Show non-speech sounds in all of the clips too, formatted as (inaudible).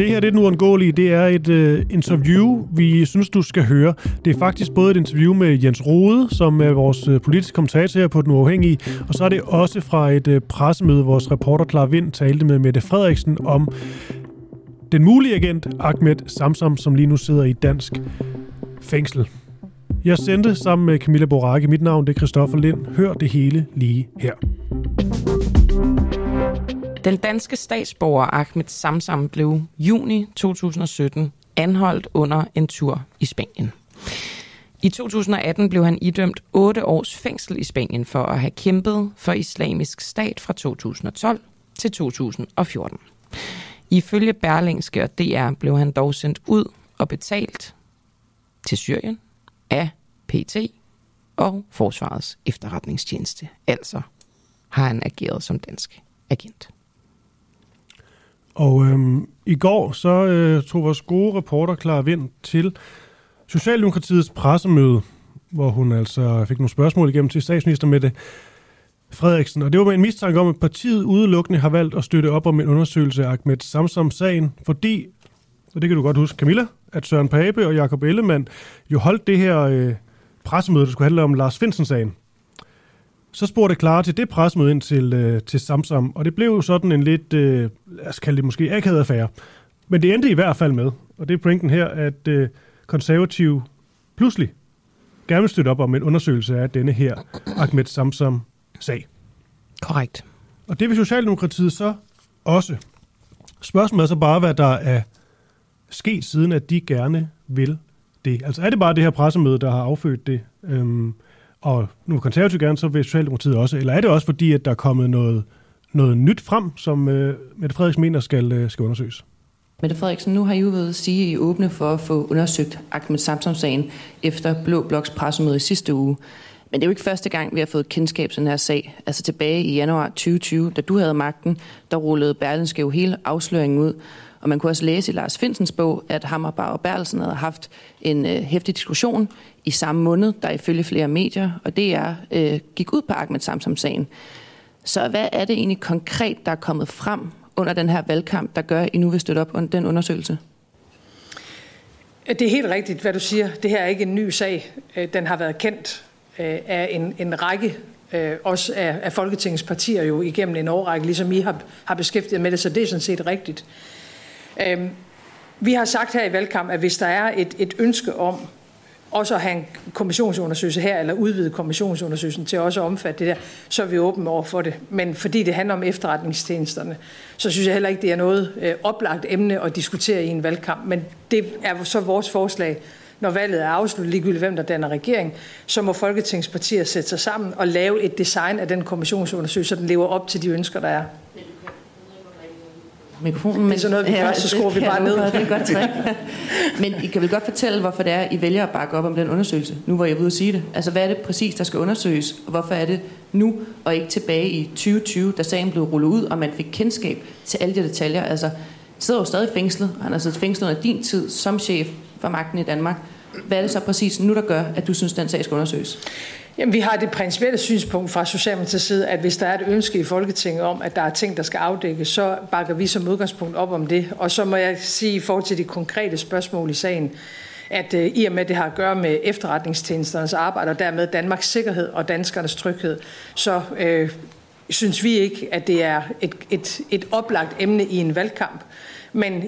Det her det er den uundgåelige. Det er et øh, interview, vi synes, du skal høre. Det er faktisk både et interview med Jens Rode, som er vores øh, politiske kommentator her på Den Uafhængige, og så er det også fra et øh, pressemøde, vores reporter Clara Vind talte med Mette Frederiksen om den mulige agent Ahmed Samsam, som lige nu sidder i dansk fængsel. Jeg sendte sammen med Camilla Boracke. Mit navn det er Christoffer Lind. Hør det hele lige her. Den danske statsborger Ahmed Samsam blev juni 2017 anholdt under en tur i Spanien. I 2018 blev han idømt 8 års fængsel i Spanien for at have kæmpet for islamisk stat fra 2012 til 2014. Ifølge Berlingske og DR blev han dog sendt ud og betalt til Syrien af PT og Forsvarets efterretningstjeneste. Altså har han ageret som dansk agent. Og øhm, i går så øh, tog vores gode reporter Clara Vind til Socialdemokratiets pressemøde, hvor hun altså fik nogle spørgsmål igennem til statsminister Mette Frederiksen. Og det var med en mistanke om, at partiet udelukkende har valgt at støtte op om en undersøgelse af Ahmed Samsam-sagen, fordi, og det kan du godt huske, Camilla, at Søren Pape og Jakob Ellemann jo holdt det her øh, pressemøde, der skulle handle om Lars Finsen-sagen. Så spurgte Clara til det pressemøde ind til, øh, til Samsam, og det blev jo sådan en lidt, øh, lad os kalde det måske akavet affære. Men det endte i hvert fald med, og det er pointen her, at øh, konservativ pludselig gerne vil støtte op om en undersøgelse af denne her Ahmed Samsam-sag. Korrekt. Og det vil Socialdemokratiet så også. Spørgsmålet er så bare, hvad der er sket siden, at de gerne vil det. Altså er det bare det her pressemøde, der har affødt det? Øhm, og nu vil konservativt gerne, så vil Socialdemokratiet også. Eller er det også fordi, at der er kommet noget, noget nyt frem, som øh, Mette Frederiksen mener skal, øh, skal undersøges? Mette Frederiksen, nu har I jo været sige, at I er åbne for at få undersøgt Ahmed Samsam-sagen efter Blå Bloks pressemøde i sidste uge. Men det er jo ikke første gang, vi har fået kendskab til den her sag. Altså tilbage i januar 2020, da du havde magten, der rullede Berlinske jo hele afsløringen ud. Og man kunne også læse i Lars Finsens bog, at Hammerbar og Berlsen havde haft en øh, hæftig diskussion i samme måned, der ifølge flere medier, og det er øh, gik ud på Ahmed Samsam-sagen. Så hvad er det egentlig konkret, der er kommet frem under den her valgkamp, der gør, at I nu vil støtte op under den undersøgelse? Det er helt rigtigt, hvad du siger. Det her er ikke en ny sag. Øh, den har været kendt øh, af en, en række øh, også af, af Folketingets partier jo igennem en årrække, ligesom I har, har beskæftiget med det, så det er sådan set rigtigt. Øhm, vi har sagt her i valgkamp, at hvis der er et, et ønske om også at have en kommissionsundersøgelse her, eller udvide kommissionsundersøgelsen til også at omfatte det der, så er vi åbne over for det. Men fordi det handler om efterretningstjenesterne, så synes jeg heller ikke, det er noget øh, oplagt emne at diskutere i en valgkamp. Men det er så vores forslag, når valget er afsluttet, ligegyldigt hvem der danner regering, så må Folketingspartier sætte sig sammen og lave et design af den kommissionsundersøgelse, så den lever op til de ønsker, der er mikrofonen. Det er sådan noget, vi ja, så skruer vi bare ned. Det er godt træk. (laughs) Men I kan vel godt fortælle, hvorfor det er, I vælger at bakke op om den undersøgelse, nu hvor jeg er ude at sige det. Altså, hvad er det præcis, der skal undersøges, og hvorfor er det nu, og ikke tilbage i 2020, da sagen blev rullet ud, og man fik kendskab til alle de detaljer. Altså, sidder jo stadig fængslet, og han har siddet fængslet under din tid som chef for magten i Danmark. Hvad er det så præcis nu, der gør, at du synes, den sag skal undersøges? Jamen, vi har det principielle synspunkt fra Socialdemokratiets side, at hvis der er et ønske i Folketinget om, at der er ting, der skal afdækkes, så bakker vi som udgangspunkt op om det. Og så må jeg sige i forhold til de konkrete spørgsmål i sagen, at øh, i og med, at det har at gøre med efterretningstjenesternes arbejde, og dermed Danmarks sikkerhed og danskernes tryghed, så øh, synes vi ikke, at det er et, et, et oplagt emne i en valgkamp. Men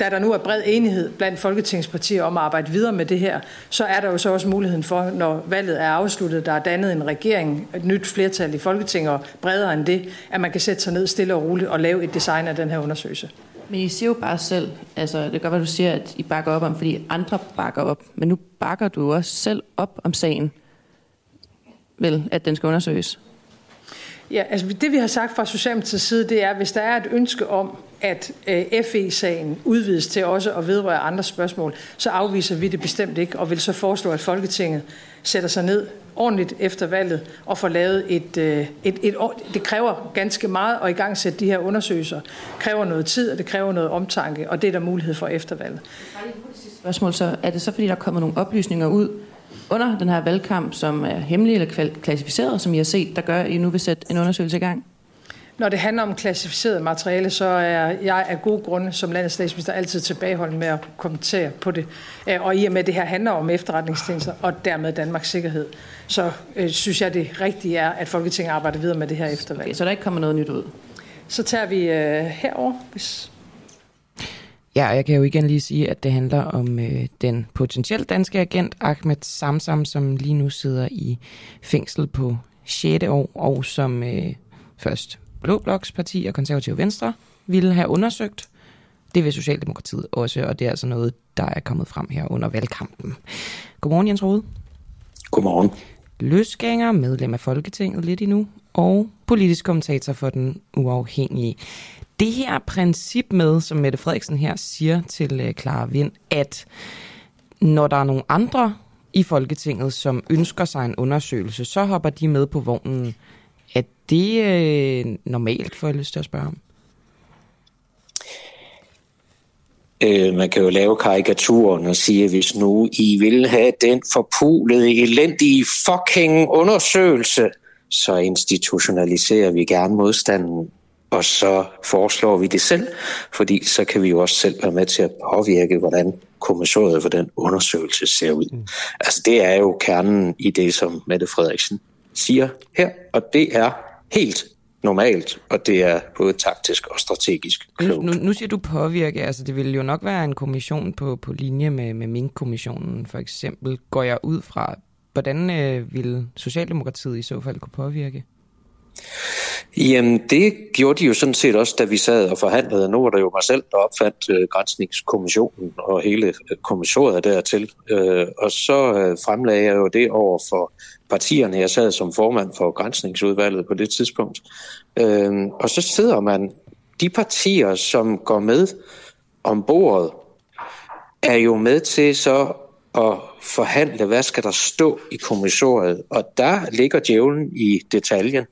da der nu er bred enighed blandt folketingspartier om at arbejde videre med det her, så er der jo så også muligheden for, når valget er afsluttet, der er dannet en regering, et nyt flertal i Folketinget og bredere end det, at man kan sætte sig ned stille og roligt og lave et design af den her undersøgelse. Men I siger jo bare selv, altså det kan godt være, du siger, at I bakker op om, fordi andre bakker op, men nu bakker du også selv op om sagen, vel, at den skal undersøges. Ja, altså det vi har sagt fra Socialdemokratiets side, det er, at hvis der er et ønske om, at øh, FE-sagen udvides til også at vedrøre andre spørgsmål, så afviser vi det bestemt ikke, og vil så foreslå, at Folketinget sætter sig ned ordentligt efter valget og får lavet et, øh, et, et, et det kræver ganske meget at i gang sætte de her undersøgelser. Det kræver noget tid, og det kræver noget omtanke, og det er der mulighed for efter valget. Spørgsmål så, er det så fordi, der kommer nogle oplysninger ud under den her valgkamp, som er hemmelige eller klassificeret, som I har set, der gør, at I nu vil sætte en undersøgelse i gang? når det handler om klassificeret materiale, så er jeg af gode grunde som landets statsminister altid tilbageholden med at kommentere på det. Øh, og i og med, at det her handler om efterretningstjenester og dermed Danmarks sikkerhed, så øh, synes jeg, det rigtige er, at Folketinget arbejder videre med det her eftervalg. Okay, så der ikke kommer noget nyt ud? Så tager vi øh, herover, hvis Ja, jeg kan jo igen lige sige, at det handler om øh, den potentielt danske agent Ahmed Samsam, som lige nu sidder i fængsel på 6. år, og som øh, først Blå Bloks parti og Konservative Venstre ville have undersøgt. Det vil Socialdemokratiet også, og det er altså noget, der er kommet frem her under valgkampen. Godmorgen, Jens Rode. Godmorgen. Løsgænger, medlem af Folketinget lidt endnu, og politisk kommentator for den uafhængige. Det her princip med, som Mette Frederiksen her siger til øh, Clara Vind, at når der er nogle andre i Folketinget, som ønsker sig en undersøgelse, så hopper de med på vognen. Er det øh, normalt, får jeg lyst til at spørge om? Øh, man kan jo lave karikaturen og sige, at hvis nu I vil have den forpulede, elendige fucking undersøgelse, så institutionaliserer vi gerne modstanden, og så foreslår vi det selv, fordi så kan vi jo også selv være med til at påvirke, hvordan kommissoriet for den undersøgelse ser ud. Mm. Altså det er jo kernen i det, som Mette Frederiksen siger her, og det er helt normalt, og det er både taktisk og strategisk klogt. Nu, nu, nu siger du påvirke, altså det vil jo nok være en kommission på, på linje med, med Mink-kommissionen for eksempel. Går jeg ud fra, hvordan øh, vil Socialdemokratiet i så fald kunne påvirke? Jamen, det gjorde de jo sådan set også, da vi sad og forhandlede. Nu var der jo mig selv, der opfandt øh, grænsningskommissionen og hele øh, kommissoriet dertil. Øh, og så øh, fremlagde jeg jo det over for partierne. Jeg sad som formand for grænsningsudvalget på det tidspunkt. Øh, og så sidder man, de partier, som går med om bordet, er jo med til så at forhandle, hvad skal der stå i kommissoriet. Og der ligger djævlen i detaljen.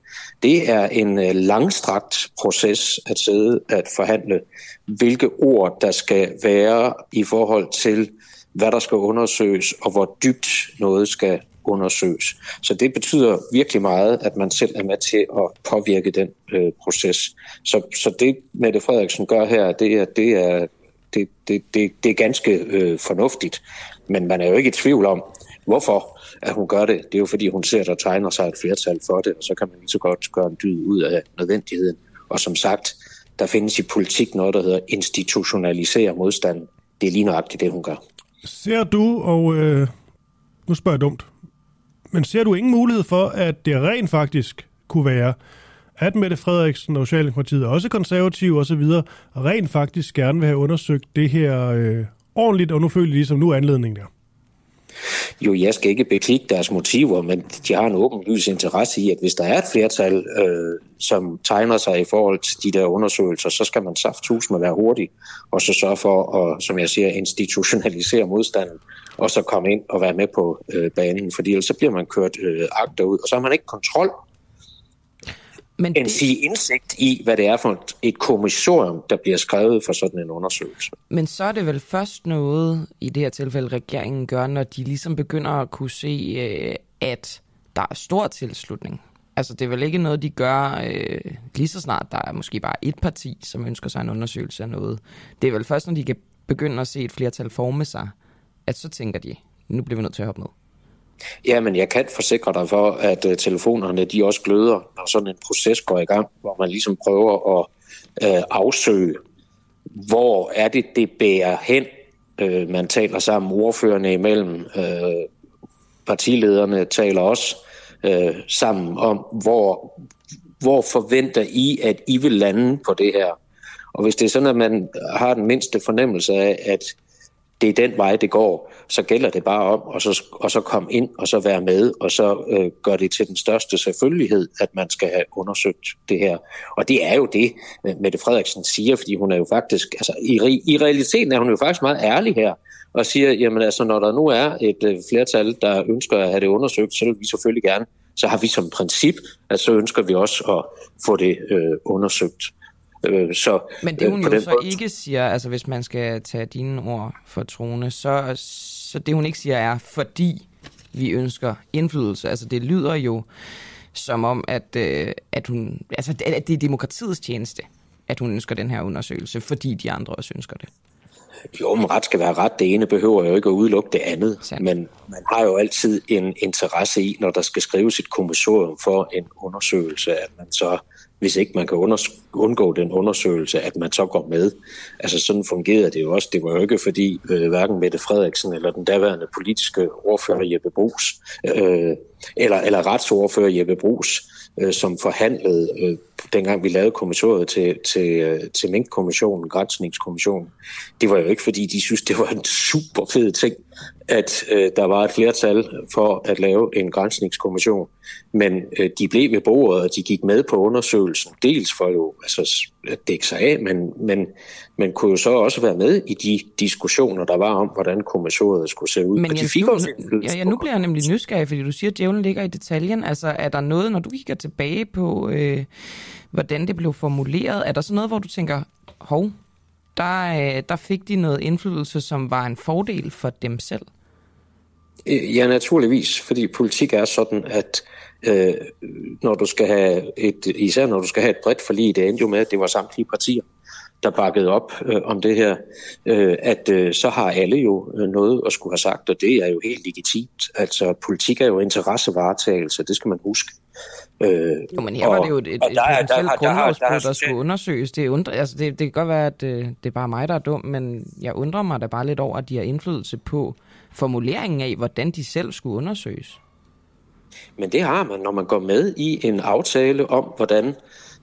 Det er en øh, langstrakt proces at sidde at forhandle, hvilke ord der skal være i forhold til, hvad der skal undersøges, og hvor dybt noget skal undersøges. Så det betyder virkelig meget, at man selv er med til at påvirke den øh, proces. Så, så det, Mette Frederiksen gør her, det er, det er, det, det, det, det er ganske øh, fornuftigt. Men man er jo ikke i tvivl om, hvorfor at hun gør det. Det er jo fordi, hun ser, at der tegner sig et flertal for det, og så kan man lige så godt gøre en dyd ud af nødvendigheden. Og som sagt, der findes i politik noget, der hedder institutionalisere modstanden. Det er lige nøjagtigt det, hun gør. Ser du, og øh, nu spørger jeg dumt, men ser du ingen mulighed for, at det rent faktisk kunne være, at Mette Frederiksen og Socialdemokratiet, også konservative osv., rent faktisk gerne vil have undersøgt det her øh, ordentligt, og nu føler de ligesom nu anledningen der? Jo, jeg skal ikke beklikke deres motiver, men de har en åben lys interesse i, at hvis der er et flertal, øh, som tegner sig i forhold til de der undersøgelser, så skal man safthus med være hurtig, og så sørge for at, som jeg siger, institutionalisere modstanden, og så komme ind og være med på øh, banen, fordi ellers så bliver man kørt øh, agter ud, og så har man ikke kontrol men end det... sige indsigt i, hvad det er for et kommissorium, der bliver skrevet for sådan en undersøgelse. Men så er det vel først noget, i det her tilfælde regeringen gør, når de ligesom begynder at kunne se, øh, at der er stor tilslutning. Altså det er vel ikke noget, de gør øh, lige så snart, der er måske bare et parti, som ønsker sig en undersøgelse af noget. Det er vel først, når de kan begynde at se et flertal forme sig, at så tænker de, nu bliver vi nødt til at hoppe med. Ja, men jeg kan forsikre dig for, at uh, telefonerne de også gløder, når sådan en proces går i gang, hvor man ligesom prøver at uh, afsøge, hvor er det, det bærer hen. Uh, man taler sammen, ordførende imellem, uh, partilederne taler også uh, sammen om, hvor, hvor forventer I, at I vil lande på det her. Og hvis det er sådan, at man har den mindste fornemmelse af, at det er den vej, det går, så gælder det bare om og så, og så komme ind og så være med, og så øh, gør det til den største selvfølgelighed, at man skal have undersøgt det her. Og det er jo det, Mette Frederiksen siger, fordi hun er jo faktisk, altså i, i realiteten er hun jo faktisk meget ærlig her, og siger, jamen altså, når der nu er et øh, flertal, der ønsker at have det undersøgt, så vil vi selvfølgelig gerne, så har vi som princip, at så ønsker vi også at få det øh, undersøgt. Øh, så, Men det hun øh, jo så måde... ikke siger, altså hvis man skal tage dine ord for trone, så, så det hun ikke siger er, fordi vi ønsker indflydelse. Altså det lyder jo som om, at, øh, at, hun, altså, at det er demokratiets tjeneste, at hun ønsker den her undersøgelse, fordi de andre også ønsker det. Jo, men ret skal være ret. Det ene behøver jo ikke at udelukke det andet. Sandt. Men man har jo altid en interesse i, når der skal skrives et kommissorium for en undersøgelse, at man så hvis ikke man kan undgå den undersøgelse, at man så går med. Altså sådan fungerede det jo også. Det var jo ikke fordi øh, hverken Mette Frederiksen eller den daværende politiske ordfører Jeppe Brugs, øh, eller, eller retsordfører Jeppe Brugs, øh, som forhandlede, øh, dengang vi lavede kommissoriet til, til, øh, til Mink-kommissionen, Grænsningskommissionen. Det var jo ikke, fordi de synes, det var en super fed ting, at øh, der var et flertal for at lave en grænsningskommission. Men øh, de blev ved bordet, og de gik med på undersøgelsen. Dels for jo altså, at dække sig af, men, men man kunne jo så også være med i de diskussioner, der var om, hvordan kommissoriet skulle se ud. Men Jens, de fik nu, også ja, ja, nu bliver jeg nemlig nysgerrig, fordi du siger, at djævlen ligger i detaljen. Altså, er der noget, når du kigger tilbage på, øh, hvordan det blev formuleret, er der så noget, hvor du tænker, hov, der, øh, der fik de noget indflydelse, som var en fordel for dem selv? Øh, ja, naturligvis, fordi politik er sådan, at øh, når du skal have et, især når du skal have et bredt forlig, det endte jo med, at det var samtlige partier, der bakkede op øh, om det her, øh, at øh, så har alle jo øh, noget at skulle have sagt, og det er jo helt legitimt. Altså, politik er jo interessevaretagelse, det skal man huske. Øh, jo, men her og, var det jo et, et, et der, potentielt der, grundlovsbrud, der, der, der skulle undersøges. Det, undre, altså det, det kan godt være, at det, øh, det er bare mig, der er dum, men jeg undrer mig da bare lidt over, at de har indflydelse på formuleringen af, hvordan de selv skulle undersøges. Men det har man, når man går med i en aftale om, hvordan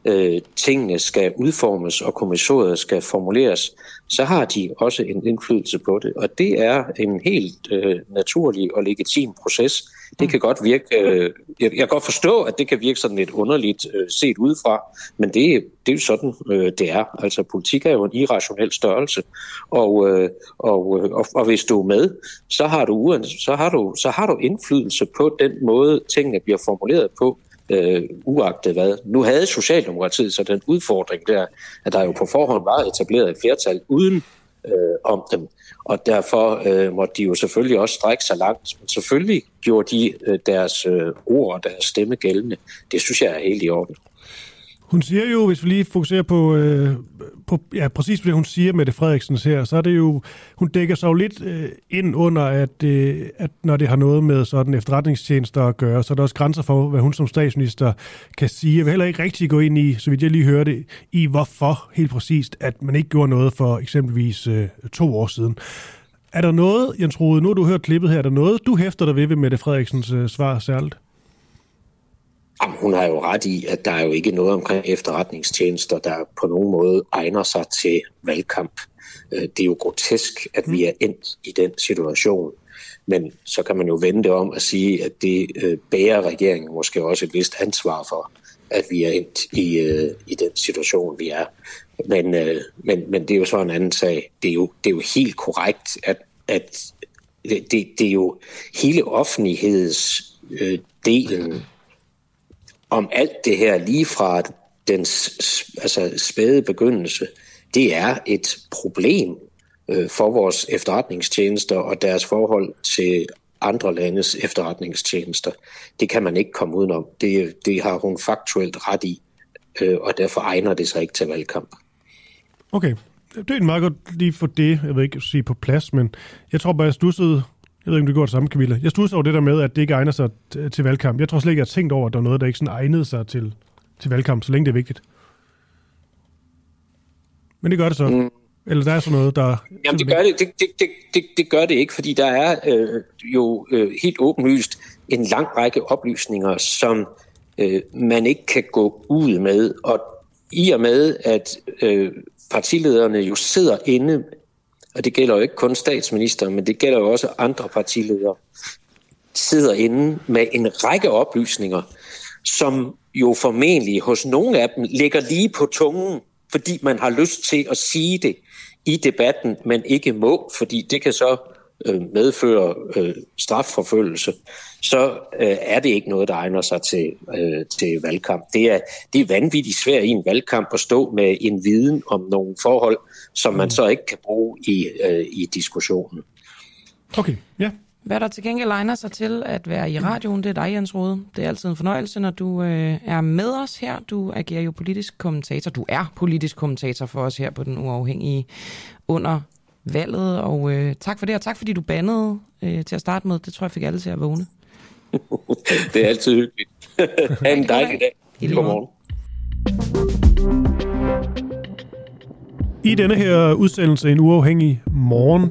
øh, tingene skal udformes og kommissoriet skal formuleres, så har de også en indflydelse på det. Og det er en helt øh, naturlig og legitim proces. Det mm. kan godt virke, øh, jeg, jeg kan godt forstå, at det kan virke sådan lidt underligt øh, set udefra, men det, det er jo sådan, øh, det er. Altså politik er jo en irrationel størrelse, og, øh, og, øh, og, og hvis du er med, så har du, så har du, så har du indflydelse på den måde, tingene bliver formuleret på, øh, uagtet hvad. Nu havde Socialdemokratiet så den udfordring der, at der jo på forhånd var etableret et flertal uden øh, om dem, og derfor øh, måtte de jo selvfølgelig også strække sig langt. Men selvfølgelig gjorde de øh, deres øh, ord og deres stemme gældende. Det synes jeg er helt i orden. Hun siger jo, hvis vi lige fokuserer på, øh, på ja, præcis det, hun siger med det Frederiksen her, så er det jo, hun dækker sig jo lidt øh, ind under, at, øh, at når det har noget med sådan efterretningstjenester at gøre, så er der også grænser for, hvad hun som statsminister kan sige. Jeg vil heller ikke rigtig gå ind i, så vidt jeg lige hørte, i hvorfor helt præcist, at man ikke gjorde noget for eksempelvis øh, to år siden. Er der noget, Jens Rode, nu har du hørt klippet her, er der noget, du hæfter dig ved ved Mette Frederiksens øh, svar særligt? Jamen, hun har jo ret i, at der er jo ikke noget omkring efterretningstjenester, der på nogen måde egner sig til valgkamp. Øh, det er jo grotesk, at vi er endt i den situation. Men så kan man jo vende det om at sige, at det øh, bærer regeringen måske også et vist ansvar for, at vi er endt i, øh, i den situation, vi er. Men, men, men det er jo så en anden sag. Det er jo, det er jo helt korrekt, at, at det, det er jo hele offentlighedsdelen mm om alt det her lige fra den altså spæde begyndelse, det er et problem øh, for vores efterretningstjenester og deres forhold til andre landes efterretningstjenester. Det kan man ikke komme udenom. Det, det har hun faktuelt ret i, øh, og derfor egner det sig ikke til valgkamp. Okay, det er meget godt lige for det, jeg vil ikke sige på plads, men jeg tror bare, jeg stussede jeg ved ikke, om det går det samme, Camilla. Jeg stod over det der med, at det ikke egner sig til valgkamp. Jeg tror slet ikke, jeg har tænkt over, at der er noget, der ikke sådan egnede sig til, til valgkamp, så længe det er vigtigt. Men det gør det så. Mm. Eller der er sådan noget, der... Jamen det gør det, det, det, det, det gør det ikke, fordi der er øh, jo øh, helt åbenlyst en lang række oplysninger, som øh, man ikke kan gå ud med. Og i og med, at øh, partilederne jo sidder inde og det gælder jo ikke kun statsminister, men det gælder jo også andre partiledere, sidder inde med en række oplysninger, som jo formentlig hos nogle af dem ligger lige på tungen, fordi man har lyst til at sige det i debatten, men ikke må, fordi det kan så øh, medføre øh, strafforfølgelse, så øh, er det ikke noget, der egner sig til, øh, til valgkamp. Det er, det er vanvittigt svært i en valgkamp at stå med en viden om nogle forhold, som man mm. så ikke kan bruge i, øh, i diskussionen. Okay, ja. Hvad der til gengæld egner sig til at være i radioen, det er dig, Jens Rode. Det er altid en fornøjelse, når du øh, er med os her. Du agerer jo politisk kommentator. Du er politisk kommentator for os her på Den Uafhængige under valget. Og øh, tak for det, og tak fordi du bandede øh, til at starte med. Det tror jeg fik alle til at vågne. (laughs) det er altid hyggeligt. (laughs) ha' en dejlig dag. Godmorgen. I denne her udsendelse En Uafhængig Morgen,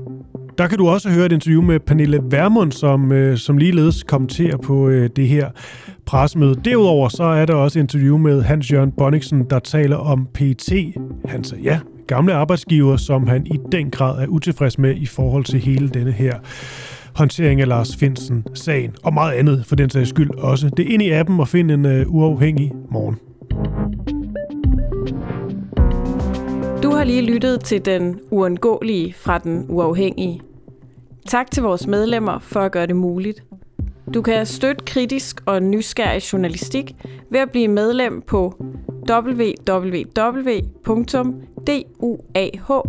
der kan du også høre et interview med Pernille Vermund, som, øh, som ligeledes kommenterer på øh, det her pressemøde. Derudover så er der også et interview med Hans Jørgen Bonniksen, der taler om PT, hans ja, gamle arbejdsgiver, som han i den grad er utilfreds med i forhold til hele denne her håndtering af Lars Finsen-sagen, og meget andet for den sags skyld også. Det er ind i appen og find en uh, uafhængig morgen. Du har lige lyttet til den uundgåelige fra den uafhængige. Tak til vores medlemmer for at gøre det muligt. Du kan støtte kritisk og nysgerrig journalistik ved at blive medlem på duah.dk.